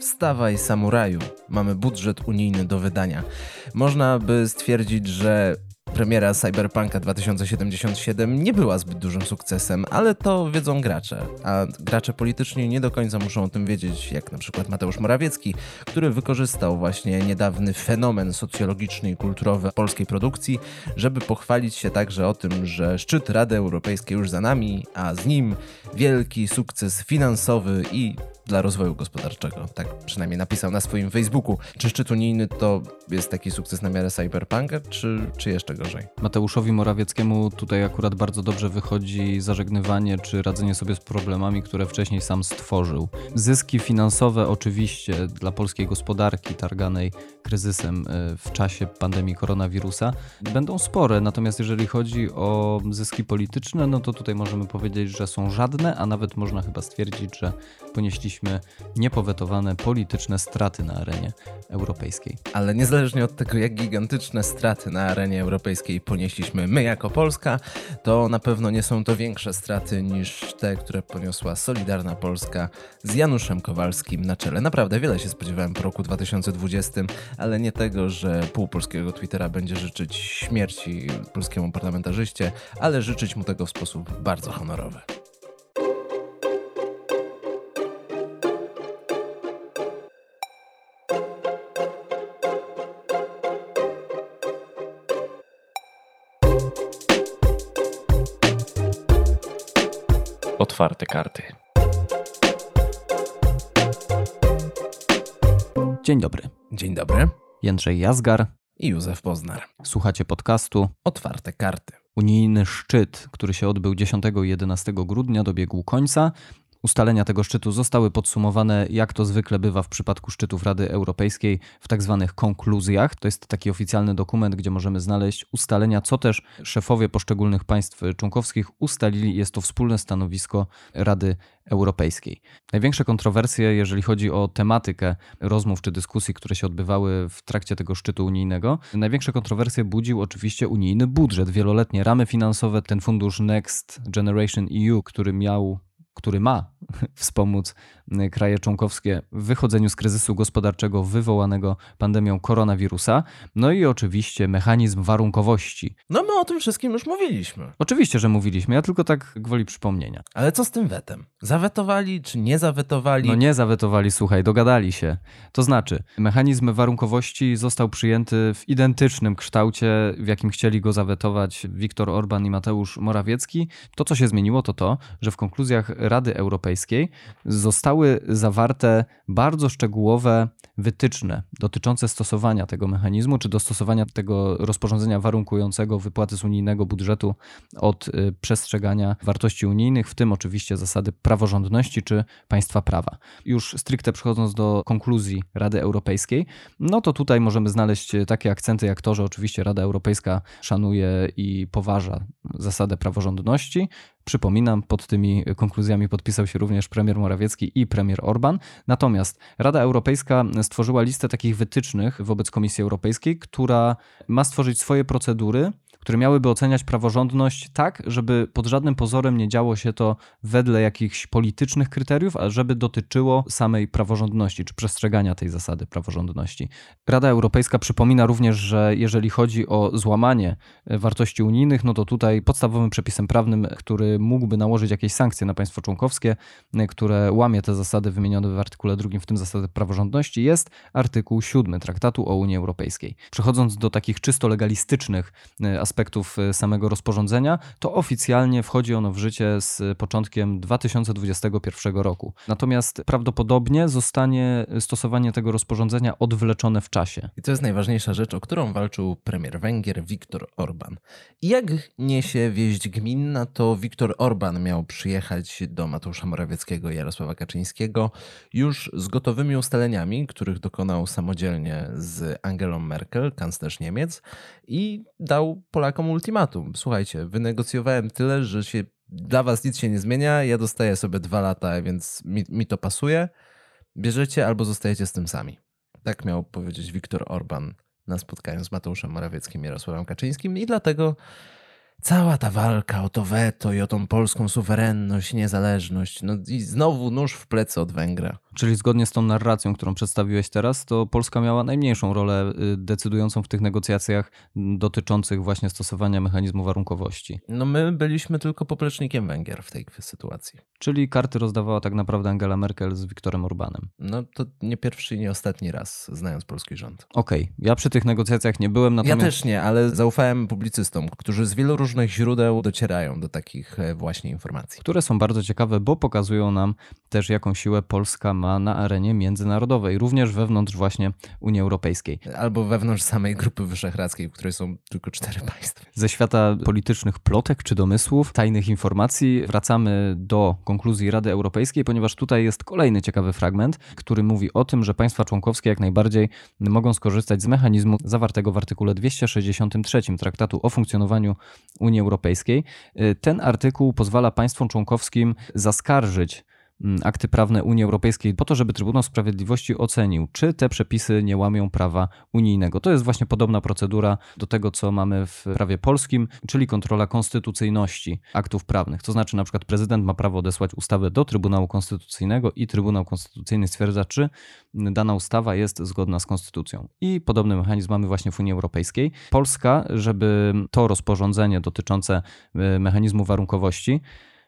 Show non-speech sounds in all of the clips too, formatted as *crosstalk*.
Wstawaj samuraju, mamy budżet unijny do wydania. Można by stwierdzić, że Premiera Cyberpunka 2077 nie była zbyt dużym sukcesem, ale to wiedzą gracze, a gracze polityczni nie do końca muszą o tym wiedzieć, jak na przykład Mateusz Morawiecki, który wykorzystał właśnie niedawny fenomen socjologiczny i kulturowy polskiej produkcji, żeby pochwalić się także o tym, że szczyt Rady Europejskiej już za nami, a z nim wielki sukces finansowy i dla rozwoju gospodarczego. Tak przynajmniej napisał na swoim Facebooku. Czy szczyt unijny to jest taki sukces na miarę cyberpunka, czy, czy jeszcze gorzej? Mateuszowi Morawieckiemu tutaj akurat bardzo dobrze wychodzi zażegnywanie czy radzenie sobie z problemami, które wcześniej sam stworzył. Zyski finansowe oczywiście dla polskiej gospodarki targanej kryzysem e, w czasie pandemii koronawirusa będą spore, natomiast jeżeli chodzi o zyski polityczne, no to tutaj możemy powiedzieć, że są żadne, a nawet można chyba stwierdzić, że ponieśliśmy niepowetowane polityczne straty na arenie europejskiej. Ale niezależnie od tego, jak gigantyczne straty na arenie europejskiej ponieśliśmy my jako Polska, to na pewno nie są to większe straty niż te, które poniosła Solidarna Polska z Januszem Kowalskim na czele. Naprawdę wiele się spodziewałem po roku 2020, ale nie tego, że pół polskiego Twittera będzie życzyć śmierci polskiemu parlamentarzyście, ale życzyć mu tego w sposób bardzo honorowy. Otwarte karty. Dzień dobry. Dzień dobry. Jędrzej Jazgar. I Józef Poznar. Słuchacie podcastu Otwarte karty. Unijny szczyt, który się odbył 10 i 11 grudnia, dobiegł końca. Ustalenia tego szczytu zostały podsumowane, jak to zwykle bywa w przypadku szczytów Rady Europejskiej, w tak zwanych konkluzjach. To jest taki oficjalny dokument, gdzie możemy znaleźć ustalenia, co też szefowie poszczególnych państw członkowskich ustalili. Jest to wspólne stanowisko Rady Europejskiej. Największe kontrowersje, jeżeli chodzi o tematykę rozmów czy dyskusji, które się odbywały w trakcie tego szczytu unijnego, największe kontrowersje budził oczywiście unijny budżet, wieloletnie ramy finansowe, ten fundusz Next Generation EU, który miał który ma *laughs* wspomóc kraje członkowskie w wychodzeniu z kryzysu gospodarczego wywołanego pandemią koronawirusa. No i oczywiście mechanizm warunkowości. No my o tym wszystkim już mówiliśmy. Oczywiście, że mówiliśmy, ja tylko tak gwoli przypomnienia. Ale co z tym wetem? Zawetowali czy nie zawetowali? No nie zawetowali, słuchaj, dogadali się. To znaczy, mechanizm warunkowości został przyjęty w identycznym kształcie, w jakim chcieli go zawetować Viktor Orban i Mateusz Morawiecki. To, co się zmieniło, to to, że w konkluzjach Rady Europejskiej zostały zawarte bardzo szczegółowe wytyczne dotyczące stosowania tego mechanizmu, czy dostosowania tego rozporządzenia warunkującego wypłaty z unijnego budżetu od y, przestrzegania wartości unijnych, w tym oczywiście zasady praworządności czy państwa prawa. Już stricte przechodząc do konkluzji Rady Europejskiej, no to tutaj możemy znaleźć takie akcenty jak to, że oczywiście Rada Europejska szanuje i poważa zasadę praworządności, Przypominam, pod tymi konkluzjami podpisał się również premier Morawiecki i premier Orban. Natomiast Rada Europejska stworzyła listę takich wytycznych wobec Komisji Europejskiej, która ma stworzyć swoje procedury które miałyby oceniać praworządność tak, żeby pod żadnym pozorem nie działo się to wedle jakichś politycznych kryteriów, a żeby dotyczyło samej praworządności czy przestrzegania tej zasady praworządności. Rada Europejska przypomina również, że jeżeli chodzi o złamanie e, wartości unijnych, no to tutaj podstawowym przepisem prawnym, który mógłby nałożyć jakieś sankcje na państwo członkowskie, e, które łamie te zasady wymienione w artykule drugim, w tym zasady praworządności, jest artykuł 7 Traktatu o Unii Europejskiej. Przechodząc do takich czysto legalistycznych aspektów, aspektów e, samego rozporządzenia, to oficjalnie wchodzi ono w życie z początkiem 2021 roku. Natomiast prawdopodobnie zostanie stosowanie tego rozporządzenia odwleczone w czasie. I to jest najważniejsza rzecz, o którą walczył premier Węgier Viktor Orban. Jak niesie wieść gminna, to Viktor Orban miał przyjechać do Mateusza Morawieckiego i Jarosława Kaczyńskiego już z gotowymi ustaleniami, których dokonał samodzielnie z Angelą Merkel, kanclerz Niemiec, i dał Polakom ultimatum. Słuchajcie, wynegocjowałem tyle, że się dla was nic się nie zmienia, ja dostaję sobie dwa lata, więc mi, mi to pasuje. Bierzecie albo zostajecie z tym sami. Tak miał powiedzieć Viktor Orban na spotkaniu z Mateuszem Morawieckim i Jarosławem Kaczyńskim i dlatego cała ta walka o to weto i o tą polską suwerenność, niezależność, no i znowu nóż w plecy od Węgra. Czyli zgodnie z tą narracją, którą przedstawiłeś teraz, to Polska miała najmniejszą rolę y, decydującą w tych negocjacjach dotyczących właśnie stosowania mechanizmu warunkowości. No my byliśmy tylko poplecznikiem Węgier w tej sytuacji. Czyli karty rozdawała tak naprawdę Angela Merkel z Viktorem Orbanem. No to nie pierwszy i nie ostatni raz, znając polski rząd. Okej, okay. ja przy tych negocjacjach nie byłem. Natomiast... Ja też nie, ale zaufałem publicystom, którzy z wielu różnych źródeł docierają do takich e, właśnie informacji. Które są bardzo ciekawe, bo pokazują nam też, jaką siłę Polska ma na arenie międzynarodowej, również wewnątrz właśnie Unii Europejskiej. Albo wewnątrz samej Grupy Wyszehradzkiej, w której są tylko cztery *laughs* państwa. Ze świata politycznych plotek czy domysłów, tajnych informacji wracamy do konkluzji Rady Europejskiej, ponieważ tutaj jest kolejny ciekawy fragment, który mówi o tym, że państwa członkowskie jak najbardziej mogą skorzystać z mechanizmu zawartego w artykule 263 Traktatu o funkcjonowaniu Unii Europejskiej. Ten artykuł pozwala państwom członkowskim zaskarżyć akty prawne Unii Europejskiej po to, żeby Trybunał Sprawiedliwości ocenił, czy te przepisy nie łamią prawa unijnego. To jest właśnie podobna procedura do tego, co mamy w prawie polskim, czyli kontrola konstytucyjności aktów prawnych. To znaczy, na przykład prezydent ma prawo odesłać ustawę do Trybunału Konstytucyjnego i Trybunał Konstytucyjny stwierdza, czy dana ustawa jest zgodna z konstytucją. I podobny mechanizm mamy właśnie w Unii Europejskiej. Polska, żeby to rozporządzenie dotyczące e, mechanizmu warunkowości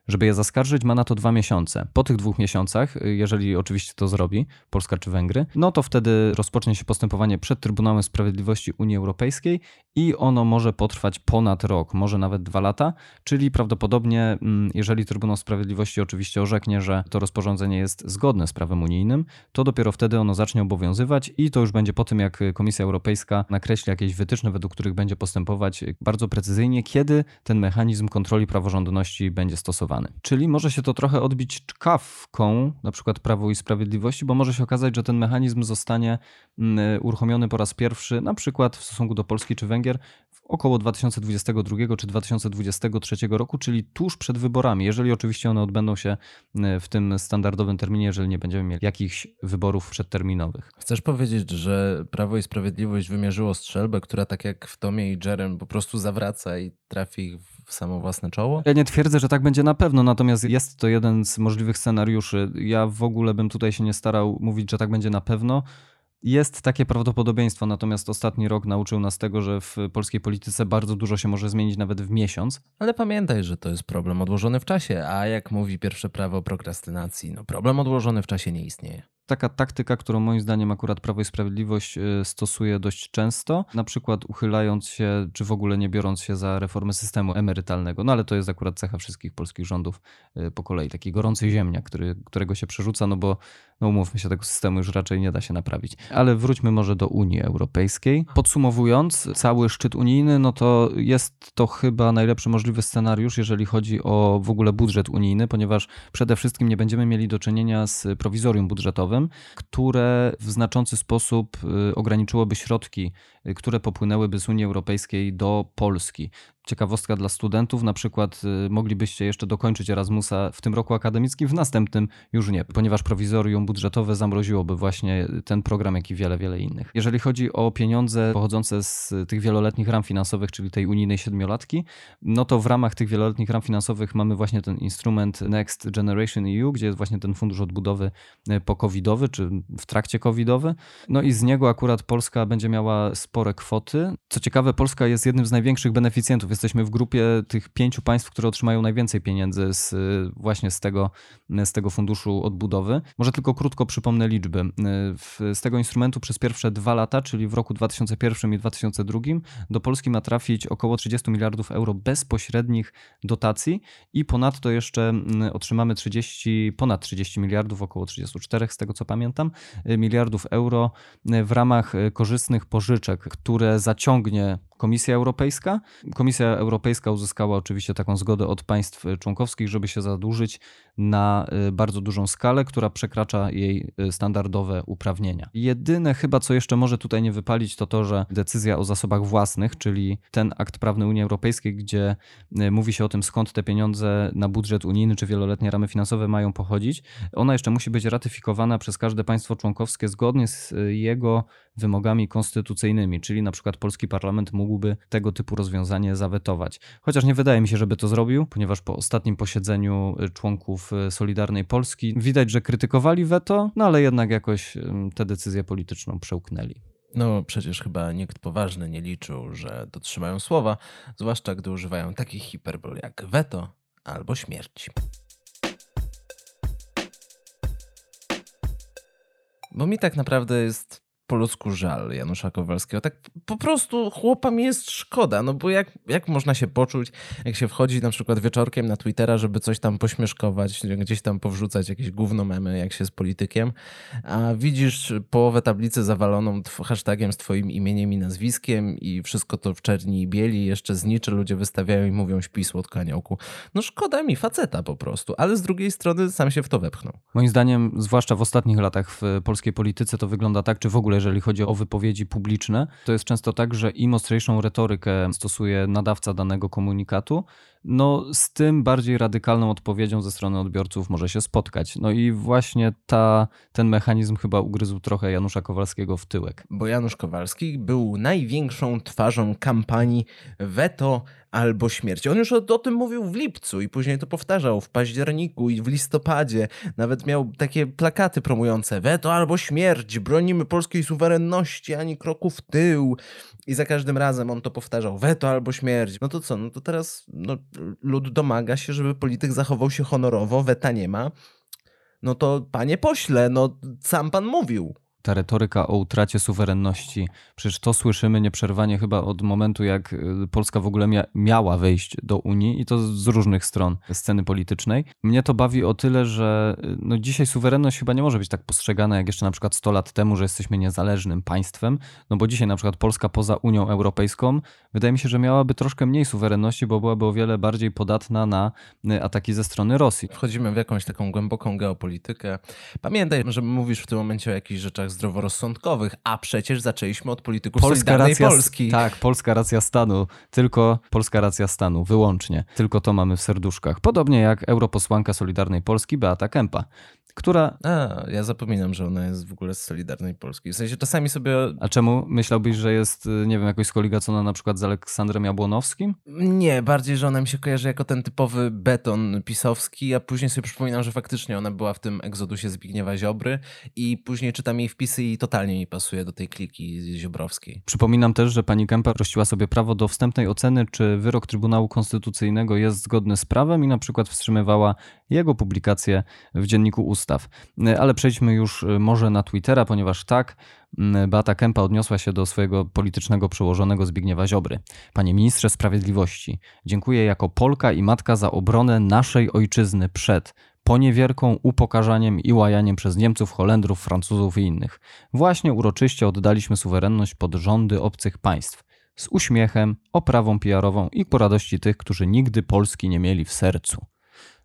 żeby je zaskarżyć, ma na to dwa miesiące. Po tych dwóch miesiącach, y, jeżeli oczywiście to zrobi, Polska czy Węgry, no to wtedy rozpocznie się postępowanie przed Trybunałem Sprawiedliwości Unii Europejskiej i ono może potrwać ponad rok, może nawet dwa lata, czyli prawdopodobnie, mm, jeżeli Trybunał Sprawiedliwości oczywiście orzeknie, że to rozporządzenie jest zgodne z prawem unijnym, to dopiero wtedy ono zacznie obowiązywać i to już będzie po tym, jak Komisja Europejska nakreśli jakieś wytyczne, według których będzie postępować bardzo precyzyjnie, kiedy ten mechanizm kontroli praworządności będzie stosowany. Czyli może się to trochę odbić czkawką, na przykład Prawo i Sprawiedliwości, bo może się okazać, że ten mechanizm zostanie mm, uruchomiony po raz pierwszy, na przykład w stosunku do Polski czy Węgier, około 2022 czy 2023 roku, czyli tuż przed wyborami, jeżeli oczywiście one odbędą się mm, w tym standardowym terminie, jeżeli nie będziemy mieli jakichś wyborów przedterminowych. Chcesz powiedzieć, że Prawo i Sprawiedliwość wymierzyło strzelbę, która tak jak w Tomie i Jerem po prostu zawraca i trafi w w samo własne czoło? Ja nie twierdzę, że tak będzie na pewno, natomiast jest to jeden z możliwych scenariuszy. Ja w ogóle bym tutaj się nie starał mówić, że tak będzie na pewno. Jest takie prawdopodobieństwo, natomiast ostatni rok nauczył nas tego, że w polskiej polityce bardzo dużo się może zmienić nawet w miesiąc. Ale pamiętaj, że to jest problem odłożony w czasie, a jak mówi pierwsze prawo prokrastynacji, no problem odłożony w czasie nie istnieje taka taktyka, którą moim zdaniem akurat Prawo i Sprawiedliwość y, stosuje dość często, na przykład uchylając się, czy w ogóle nie biorąc się za reformę systemu emerytalnego. No ale to jest akurat cecha wszystkich polskich rządów y, po kolei. Taki gorący ziemniak, który, którego się przerzuca, no bo no umówmy się, tego systemu już raczej nie da się naprawić. Ale wróćmy może do Unii Europejskiej. Podsumowując, cały szczyt unijny, no to jest to chyba najlepszy możliwy scenariusz, jeżeli chodzi o w ogóle budżet unijny, ponieważ przede wszystkim nie będziemy mieli do czynienia z prowizorium budżetowym, które w znaczący sposób y, ograniczyłoby środki, które popłynęłyby z Unii Europejskiej do Polski ciekawostka dla studentów, na przykład y, moglibyście jeszcze dokończyć Erasmusa w tym roku akademickim, w następnym już nie, ponieważ prowizorium budżetowe zamroziłoby właśnie ten program, jak i wiele, wiele innych. Jeżeli chodzi o pieniądze pochodzące z tych wieloletnich ram finansowych, czyli tej unijnej siedmiolatki, no to w ramach tych wieloletnich ram finansowych mamy właśnie ten instrument Next Generation EU, gdzie jest właśnie ten fundusz odbudowy y, po-covidowy, czy w trakcie covidowy. No i z niego akurat Polska będzie miała spore kwoty. Co ciekawe, Polska jest jednym z największych beneficjentów jesteśmy w grupie tych pięciu państw, które otrzymają najwięcej pieniędzy z, właśnie z tego, z tego funduszu odbudowy. Może tylko krótko przypomnę liczby. Z tego instrumentu przez pierwsze dwa lata, czyli w roku 2001 i 2002, do Polski ma trafić około 30 miliardów euro bezpośrednich dotacji i ponadto jeszcze otrzymamy 30, ponad 30 miliardów, około 34 z tego co pamiętam, miliardów euro w ramach korzystnych pożyczek, które zaciągnie Komisja Europejska. Komisja Europejska uzyskała oczywiście taką zgodę od państw członkowskich, żeby się zadłużyć na y, bardzo dużą skalę, która przekracza jej y, standardowe uprawnienia. Jedyne chyba, co jeszcze może tutaj nie wypalić, to to, że decyzja o zasobach własnych, czyli ten akt prawny Unii Europejskiej, gdzie y, mówi się o tym, skąd te pieniądze na budżet unijny czy wieloletnie ramy finansowe mają pochodzić, ona jeszcze musi być ratyfikowana przez każde państwo członkowskie zgodnie z jego wymogami konstytucyjnymi, czyli na przykład polski parlament mógłby tego typu rozwiązanie zawetować. Chociaż nie wydaje mi się, żeby to zrobił, ponieważ po ostatnim posiedzeniu członków Solidarnej Polski widać, że krytykowali weto, no ale jednak jakoś tę decyzję polityczną przełknęli. No przecież chyba nikt poważny nie liczył, że dotrzymają słowa, zwłaszcza gdy używają takich hiperbol jak weto albo śmierć. Bo mi tak naprawdę jest po ludzku żal Janusza Kowalskiego. Tak po prostu chłopa mi jest szkoda, no bo jak, jak można się poczuć, jak się wchodzi na przykład wieczorkiem na Twittera, żeby coś tam pośmieszkować, gdzieś tam powrzucać jakieś gówno memy, jak się z politykiem, a widzisz połowę tablicy zawaloną hashtagiem z twoim imieniem i nazwiskiem i wszystko to w czerni i bieli, jeszcze zniczy ludzie wystawiają i mówią śpi słodko aniołku. No szkoda mi faceta po prostu, ale z drugiej strony sam się w to wepchnął. Moim zdaniem, zwłaszcza w ostatnich latach w polskiej polityce to wygląda tak, czy w ogóle jeżeli chodzi o wypowiedzi publiczne, to jest często tak, że im ostrzejszą retorykę stosuje nadawca danego komunikatu, no z tym bardziej radykalną odpowiedzią ze strony odbiorców może się spotkać. No i właśnie ta, ten mechanizm chyba ugryzł trochę Janusza Kowalskiego w tyłek. Bo Janusz Kowalski był największą twarzą kampanii Veto albo śmierć. On już o, o, tym mówił w lipcu i później to powtarzał w październiku i w listopadzie. Nawet miał takie plakaty promujące weto albo śmierć, bronimy polskiej suwerenności, ani kroku w tył. I za każdym razem on to powtarzał, weto albo śmierć. No to co, no to teraz no, lud domaga się, żeby polityk zachował się honorowo, weta nie ma. No to panie pośle, no sam pan mówił ta retoryka o utracie suwerenności. Przecież to słyszymy nieprzerwanie chyba od momentu, jak y, Polska w ogóle mia miała wejść do Unii i to z różnych stron sceny politycznej. Mnie to bawi o tyle, że y, no dzisiaj suwerenność chyba nie może być tak postrzegana jak jeszcze na przykład 100 lat temu, że jesteśmy niezależnym państwem, no bo dzisiaj na przykład Polska poza Unią Europejską wydaje mi się, że miałaby troszkę mniej suwerenności, bo byłaby o wiele bardziej podatna na y, ataki ze strony Rosji. Wchodzimy w jakąś taką głęboką geopolitykę. Pamiętaj, że mówisz w tym momencie o jakichś rzeczach zdroworozsądkowych, a przecież zaczęliśmy od polityków polska Solidarnej racja, Polski. Tak, polska racja stanu, tylko polska racja stanu, wyłącznie. Tylko to mamy w serduszkach. Podobnie jak europosłanka Solidarnej Polski Beata Kempa która... A, ja zapominam, że ona jest w ogóle z Solidarnej Polski. W sensie czasami sobie... A czemu? Myślałbyś, że jest, y, nie wiem, jakoś skoligacona na przykład z Aleksandrem Jabłonowskim? Nie, bardziej, że ona mi się kojarzy jako ten typowy beton pisowski, a później sobie przypominam, że faktycznie ona była w tym egzodusie Zbigniewa Ziobry i później czytam jej wpisy i totalnie mi pasuje do tej kliki ziobrowskiej. Przypominam też, że pani Kempa prosiła sobie prawo do wstępnej oceny, czy wyrok Trybunału Konstytucyjnego jest zgodny z prawem i na przykład wstrzymywała jego publikację w Dzienniku Ustaw. Ale przejdźmy już y, może na Twittera, ponieważ tak, Beata Kępa odniosła się do swojego politycznego przełożonego Zbigniewa Ziobry. Panie ministrze sprawiedliwości, dziękuję jako Polka i matka za obronę naszej ojczyzny przed poniewierką, upokarzaniem i łajaniem przez Niemców, Holendrów, Francuzów i innych. Właśnie uroczyście oddaliśmy suwerenność pod rządy obcych państw. Z uśmiechem, oprawą PR-ową i po radości tych, którzy nigdy Polski nie mieli w sercu.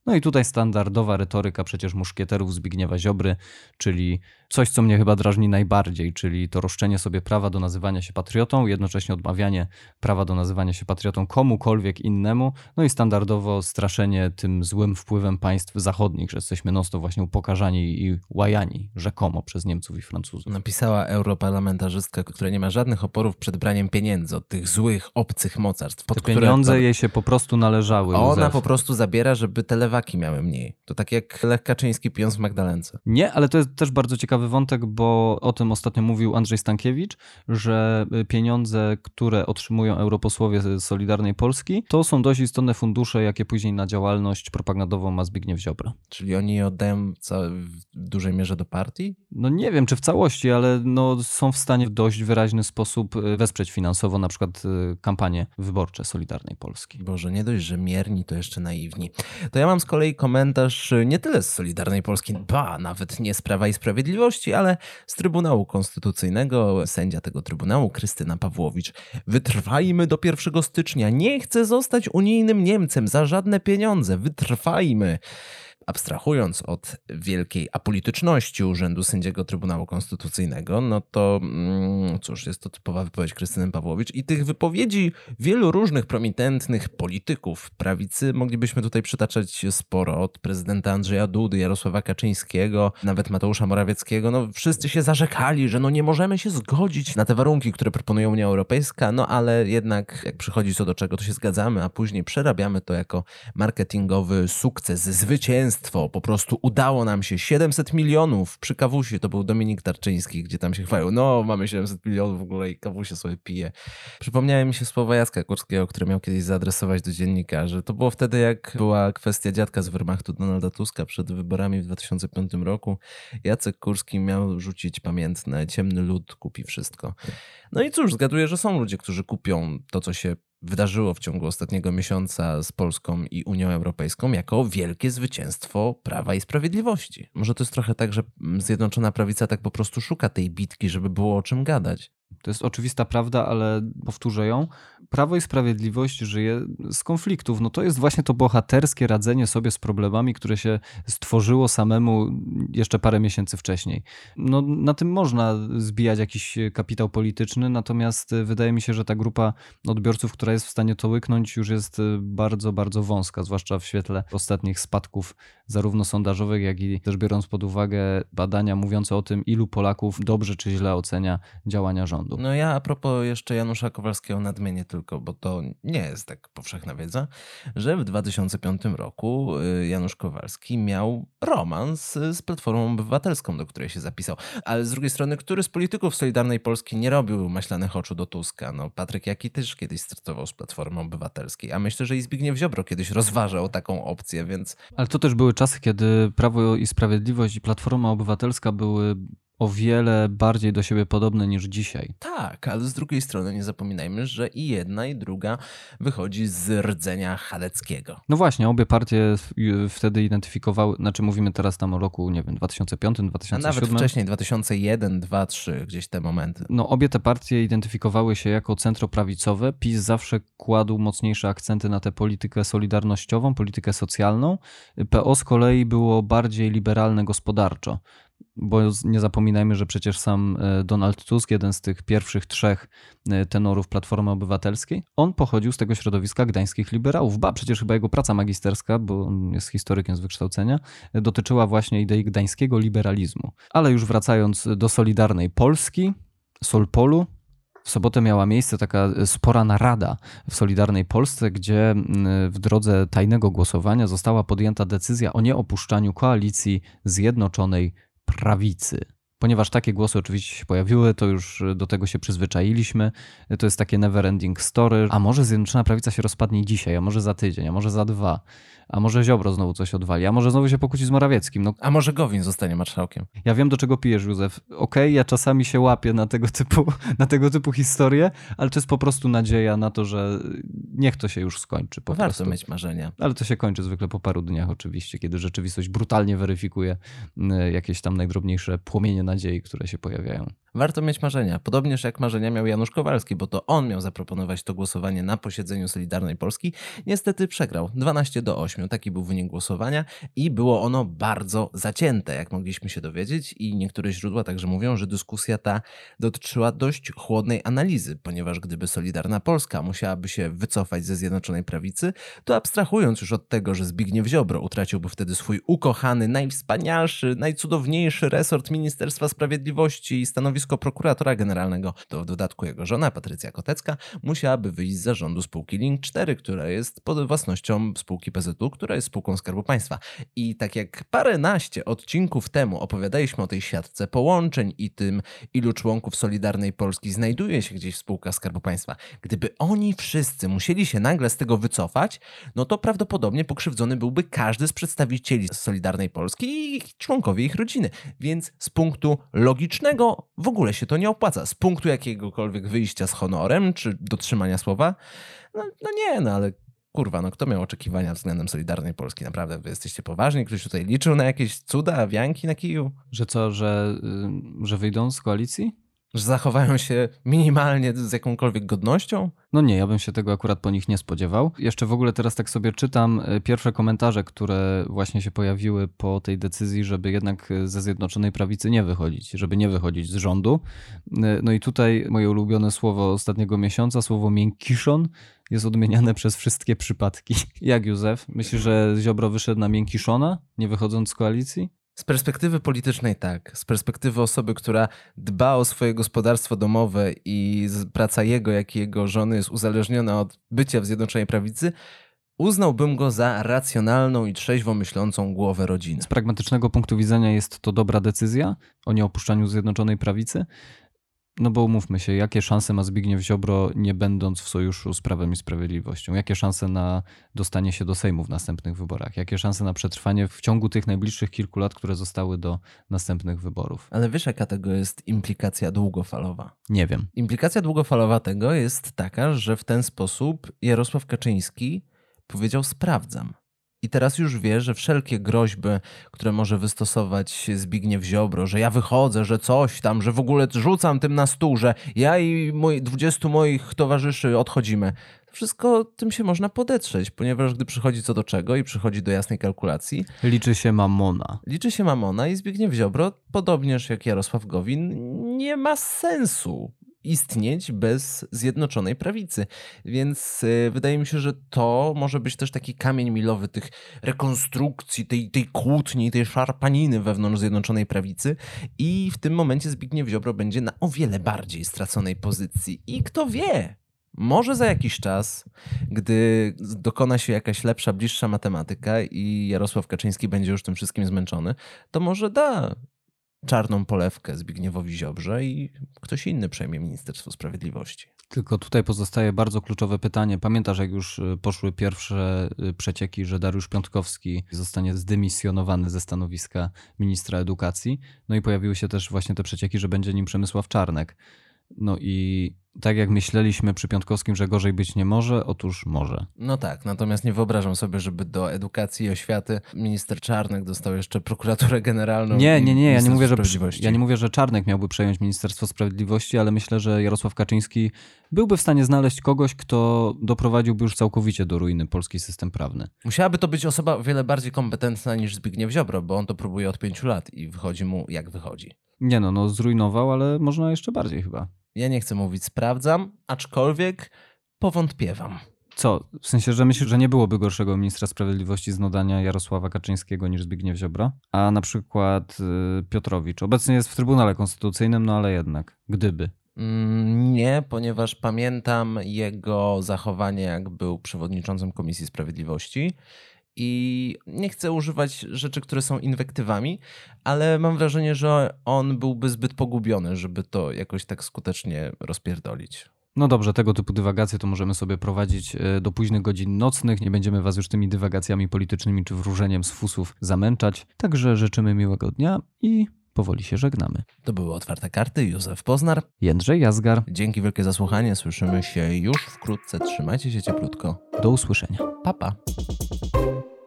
No i tutaj standardowa retoryka przecież muszkieterów Zbigniewa Ziobry, czyli coś, co mnie chyba drażni najbardziej, czyli to roszczenie sobie prawa do nazywania się patriotą, jednocześnie odmawianie prawa do nazywania się patriotą komukolwiek innemu, no i standardowo straszenie tym złym wpływem państw zachodnich, że jesteśmy non właśnie upokarzani i łajani rzekomo przez Niemców i Francuzów. Napisała europarlamentarzystka, która nie ma żadnych oporów przed braniem pieniędzy od tych złych, obcych mocarstw. Te pieniądze które... jej się po prostu należały. Ona Józef. po prostu zabiera, żeby telewaki miały mniej. To tak jak Lech Kaczyński pijąc w Magdalence. Nie, ale to jest też bardzo ciekawy wątek, bo o tym ostatnio mówił Andrzej Stankiewicz, że pieniądze, które otrzymują europosłowie z Solidarnej Polski, to są dość istotne fundusze, jakie później na działalność propagandową ma Zbigniew Ziobro. Czyli oni je oddają w dużej mierze do partii? No nie wiem, czy w całości, ale no są w stanie w dość wyraźny sposób e, wesprzeć finansowo na przykład e, kampanie wyborcze Solidarnej Polski. Boże, nie dość, że mierni, to jeszcze naiwni. To ja mam z kolei komentarz e, nie tyle z Solidarnej Polski, ba, nawet nie z Prawa i Sprawiedliwości, ale z Trybunału Konstytucyjnego. Sędzia tego Trybunału, Krystyna Pawłowicz. Wytrwajmy do 1 stycznia. Nie chcę zostać unijnym Niemcem za żadne pieniądze. Wytrwajmy. Abstrahując od wielkiej apolityczności urzędu sędziego Trybunału Konstytucyjnego, no to mm, cóż, jest to typowa wypowiedź Krystyny Pawłowicz i tych wypowiedzi wielu różnych prominentnych polityków prawicy moglibyśmy tutaj przytaczać sporo, od prezydenta Andrzeja Dudy, Jarosława Kaczyńskiego, nawet Mateusza Morawieckiego, no wszyscy się zarzekali, że no nie możemy się zgodzić na te warunki, które proponuje Unia Europejska, no ale jednak jak przychodzi co do czego, to się zgadzamy, a później przerabiamy to jako marketingowy sukces, zwycięstwo, po prostu udało nam się 700 milionów przy kawusie, to był Dominik Tarczyński, gdzie tam się chwalił, no mamy 700 milionów w ogóle i kawusie sobie pije. Przypomniałem mi się słowa Jacka Kurskiego, które miał kiedyś zaadresować do dziennikarzy. To było wtedy, jak była kwestia dziadka z Wehrmachtu Donalda Tuska przed wyborami w 2005 roku. Jacek Kurski miał rzucić pamiętne, ciemny lud kupi wszystko. No i cóż, zgaduję, że są ludzie, którzy kupią to, co się wydarzyło w ciągu ostatniego miesiąca z Polską i Unią Europejską jako wielkie zwycięstwo Prawa i Sprawiedliwości. Może to jest trochę tak, że Zjednoczona Prawica tak po prostu szuka tej bitki, żeby było o czym gadać. To jest oczywista prawda, ale powtórzę ją. Prawo i Sprawiedliwość żyje z konfliktów. No to jest właśnie to bohaterskie radzenie sobie z problemami, które się stworzyło samemu jeszcze parę miesięcy wcześniej. No na tym można zbijać jakiś kapitał polityczny, natomiast wydaje mi się, że ta grupa odbiorców, która jest w stanie to łyknąć, już jest bardzo, bardzo wąska, zwłaszcza w świetle ostatnich spadków zarówno sondażowych, jak i też biorąc pod uwagę badania mówiące o tym, ilu Polaków dobrze czy źle ocenia działania rządu No ja a propos jeszcze Janusza Kowalskiego nadmienię tylko, bo to nie jest tak powszechna wiedza, że w 2005 roku y, Janusz Kowalski miał romans z Platformą Obywatelską, do której się zapisał. Ale z drugiej strony, który z polityków Solidarnej Polski nie robił maślanych oczu do Tuska? No Patryk Jaki też kiedyś startował z Platformy Obywatelskiej, a myślę, że i Zbigniew Ziobro kiedyś rozważał taką opcję, więc... Ale to też były czasy, kiedy Prawo i Sprawiedliwość i Platforma Obywatelska były o wiele bardziej do siebie podobne niż dzisiaj. Tak, ale z drugiej strony nie zapominajmy, że i jedna, i druga wychodzi z rdzenia chadeckiego. No właśnie, obie partie wtedy identyfikowały, znaczy mówimy teraz tam o roku, nie wiem, 2005, 2007. A nawet wcześniej, 2001, 2002, 2003, gdzieś te momenty. No obie te partie identyfikowały się jako centroprawicowe. PiS zawsze kładł mocniejsze akcenty na tę politykę solidarnościową, politykę socjalną. PO z kolei było bardziej liberalne gospodarczo bo nie zapominajmy, że przecież sam e, Donald Tusk, jeden z tych pierwszych trzech e, tenorów Platformy Obywatelskiej, on pochodził z tego środowiska gdańskich liberałów. Ba, przecież chyba jego praca magisterska, bo on jest historykiem z wykształcenia, e, dotyczyła właśnie idei gdańskiego liberalizmu. Ale już wracając do Solidarnej Polski, Solpolu, w sobotę miała miejsce taka spora narada w Solidarnej Polsce, gdzie w drodze tajnego głosowania została podjęta decyzja o nieopuszczaniu koalicji Zjednoczonej prawicy. Ponieważ takie głosy oczywiście się pojawiły, to już do tego się przyzwyczailiśmy. To jest takie never ending story. A może Zjednoczona Prawica się rozpadnie dzisiaj, a może za tydzień, a może za dwa a może Ziobro znowu coś odwali, a może znowu się pokłóci z Morawieckim. No, a może Gowin zostanie marszałkiem. Ja wiem, do czego pijesz, Józef. Okej, okay, ja czasami się łapię na tego, typu, *laughs* na tego typu historie, ale to jest po prostu nadzieja na to, że niech to się już skończy. Po Warto prostu. mieć marzenia. Ale to się kończy zwykle po paru dniach oczywiście, kiedy rzeczywistość brutalnie weryfikuje mm, jakieś tam najdrobniejsze płomienie nadziei, które się pojawiają. Warto mieć marzenia. Podobnież jak marzenia miał Janusz Kowalski, bo to on miał zaproponować to głosowanie na posiedzeniu Solidarnej Polski. Niestety przegrał 12 do 8. Taki był wynik głosowania i było ono bardzo zacięte, jak mogliśmy się dowiedzieć. I niektóre źródła także mówią, że dyskusja ta dotyczyła dość chłodnej analizy, ponieważ gdyby Solidarna Polska musiałaby się wycofać ze Zjednoczonej Prawicy, to abstrahując już od tego, że Zbigniew Ziobro utraciłby wtedy swój ukochany, najwspanialszy, najcudowniejszy resort Ministerstwa Sprawiedliwości i stanowisko stanowisko prokuratora generalnego, to w dodatku jego żona Patrycja Kotecka musiałaby wyjść z zarządu spółki Link 4, która jest pod własnością spółki PZU, która jest spółką Skarbu Państwa. I tak jak paręnaście odcinków temu opowiadaliśmy o tej siatce połączeń i tym, ilu członków Solidarnej Polski znajduje się gdzieś w spółkach Skarbu Państwa, gdyby oni wszyscy musieli się nagle z tego wycofać, no to prawdopodobnie pokrzywdzony byłby każdy z przedstawicieli Solidarnej Polski i członkowie ich rodziny. Więc z punktu logicznego w ogóle się to nie opłaca. Z punktu jakiegokolwiek wyjścia z honorem czy dotrzymania słowa, no, no nie, no ale kurwa, no kto miał oczekiwania względem Solidarnej Polski? Naprawdę, wy jesteście poważni? Ktoś tutaj liczył na jakieś cuda, wianki na kiju? Że co, że, y, że wyjdą z koalicji? Że zachowają się minimalnie z jakąkolwiek godnością? No nie, ja bym się tego akurat po nich nie spodziewał. Jeszcze w ogóle teraz tak sobie czytam e, pierwsze komentarze, które właśnie się pojawiły po tej decyzji, żeby jednak ze Zjednoczonej Prawicy nie wychodzić, żeby nie wychodzić z rządu. E, no i tutaj moje ulubione słowo ostatniego miesiąca, słowo miękiszon, jest odmieniane przez wszystkie przypadki. *laughs* Jak Józef? Myślisz, że Ziobro wyszedł na miękiszona, nie wychodząc z koalicji? Z perspektywy politycznej tak. Z perspektywy osoby, która dba o swoje gospodarstwo domowe i praca jego, jak i jego żony jest uzależniona od bycia w Zjednoczonej Prawicy, uznałbym go za racjonalną i trzeźwo myślącą głowę rodziny. Z pragmatycznego punktu widzenia jest to dobra decyzja o nieopuszczaniu Zjednoczonej Prawicy. No bo umówmy się, jakie szanse ma Zbigniew Ziobro, nie będąc w sojuszu z Prawem i Sprawiedliwością? Jakie szanse na dostanie się do Sejmu w następnych wyborach? Jakie szanse na przetrwanie w ciągu tych najbliższych kilku lat, które zostały do następnych wyborów? Ale wiesz, jaka tego jest implikacja długofalowa? Nie wiem. Implikacja długofalowa tego jest taka, że w ten sposób Jarosław Kaczyński powiedział: Sprawdzam. I teraz już wie, że wszelkie groźby, które może wystosować Zbigniew Ziobro, że ja wychodzę, że coś tam, że w ogóle rzucam tym na stół, że ja i moi, 20 moich towarzyszy odchodzimy, wszystko tym się można podetrzeć, ponieważ gdy przychodzi co do czego i przychodzi do jasnej kalkulacji. Liczy się mamona. Liczy się mamona i Zbigniew Ziobro, podobnież jak Jarosław Gowin, nie ma sensu istnieć bez Zjednoczonej Prawicy. Więc y, wydaje mi się, że to może być też taki kamień milowy tych rekonstrukcji, tej, tej kłótni, tej szarpaniny wewnątrz Zjednoczonej Prawicy i w tym momencie Zbigniew Ziobro będzie na o wiele bardziej straconej pozycji. I kto wie, może za jakiś czas, gdy dokona się jakaś lepsza, bliższa matematyka i Jarosław Kaczyński będzie już tym wszystkim zmęczony, to może da czarną polewkę Zbigniewowi Ziobrze i ktoś inny przejmie Ministerstwo Sprawiedliwości. Tylko tutaj pozostaje bardzo kluczowe pytanie. Pamiętasz, jak już y, poszły pierwsze y, przecieki, że Dariusz Piątkowski zostanie zdymisjonowany ze stanowiska ministra edukacji? No i pojawiły się też właśnie te przecieki, że będzie nim Przemysław Czarnek. No i tak jak myśleliśmy przy Piątkowskim, że gorzej być nie może, otóż może. No tak, natomiast nie wyobrażam sobie, żeby do edukacji i oświaty minister Czarnek dostał jeszcze prokuraturę generalną. Nie, nie, nie, ja nie mówię, że ja nie mówię, że Czarnek miałby przejąć Ministerstwo Sprawiedliwości, ale myślę, że Jarosław Kaczyński byłby w stanie znaleźć kogoś, kto doprowadziłby już całkowicie do ruiny polski system prawny. Musiałaby to być osoba o wiele bardziej kompetentna niż Zbigniew Ziobro, bo on to próbuje od pięciu lat i wychodzi mu jak wychodzi. Nie no, no zrujnował, ale można jeszcze bardziej chyba. Ja nie chcę mówić sprawdzam, aczkolwiek powątpiewam. Co? W sensie, że myślisz, że nie byłoby gorszego ministra sprawiedliwości z nodania Jarosława Kaczyńskiego niż Zbigniew Ziobro? A na przykład y, Piotrowicz. Obecnie jest w Trybunale Konstytucyjnym, no ale jednak, gdyby. Mm, nie, ponieważ pamiętam jego zachowanie, jak był przewodniczącym Komisji Sprawiedliwości i nie chcę używać rzeczy, które są inwektywami, ale mam wrażenie, że on byłby zbyt pogubiony, żeby to jakoś tak skutecznie rozpierdolić. No dobrze, tego typu dywagacje to możemy sobie prowadzić e, do późnych godzin nocnych. Nie będziemy was już tymi dywagacjami politycznymi czy wróżeniem z fusów zamęczać. Także życzymy miłego dnia i powoli się żegnamy. To były Otwarte Karty, Józef Poznar. Jędrzej Jazgar. Dzięki wielkie za słuchanie. Słyszymy się już wkrótce. Trzymajcie się cieplutko. Do usłyszenia. Papa. Pa.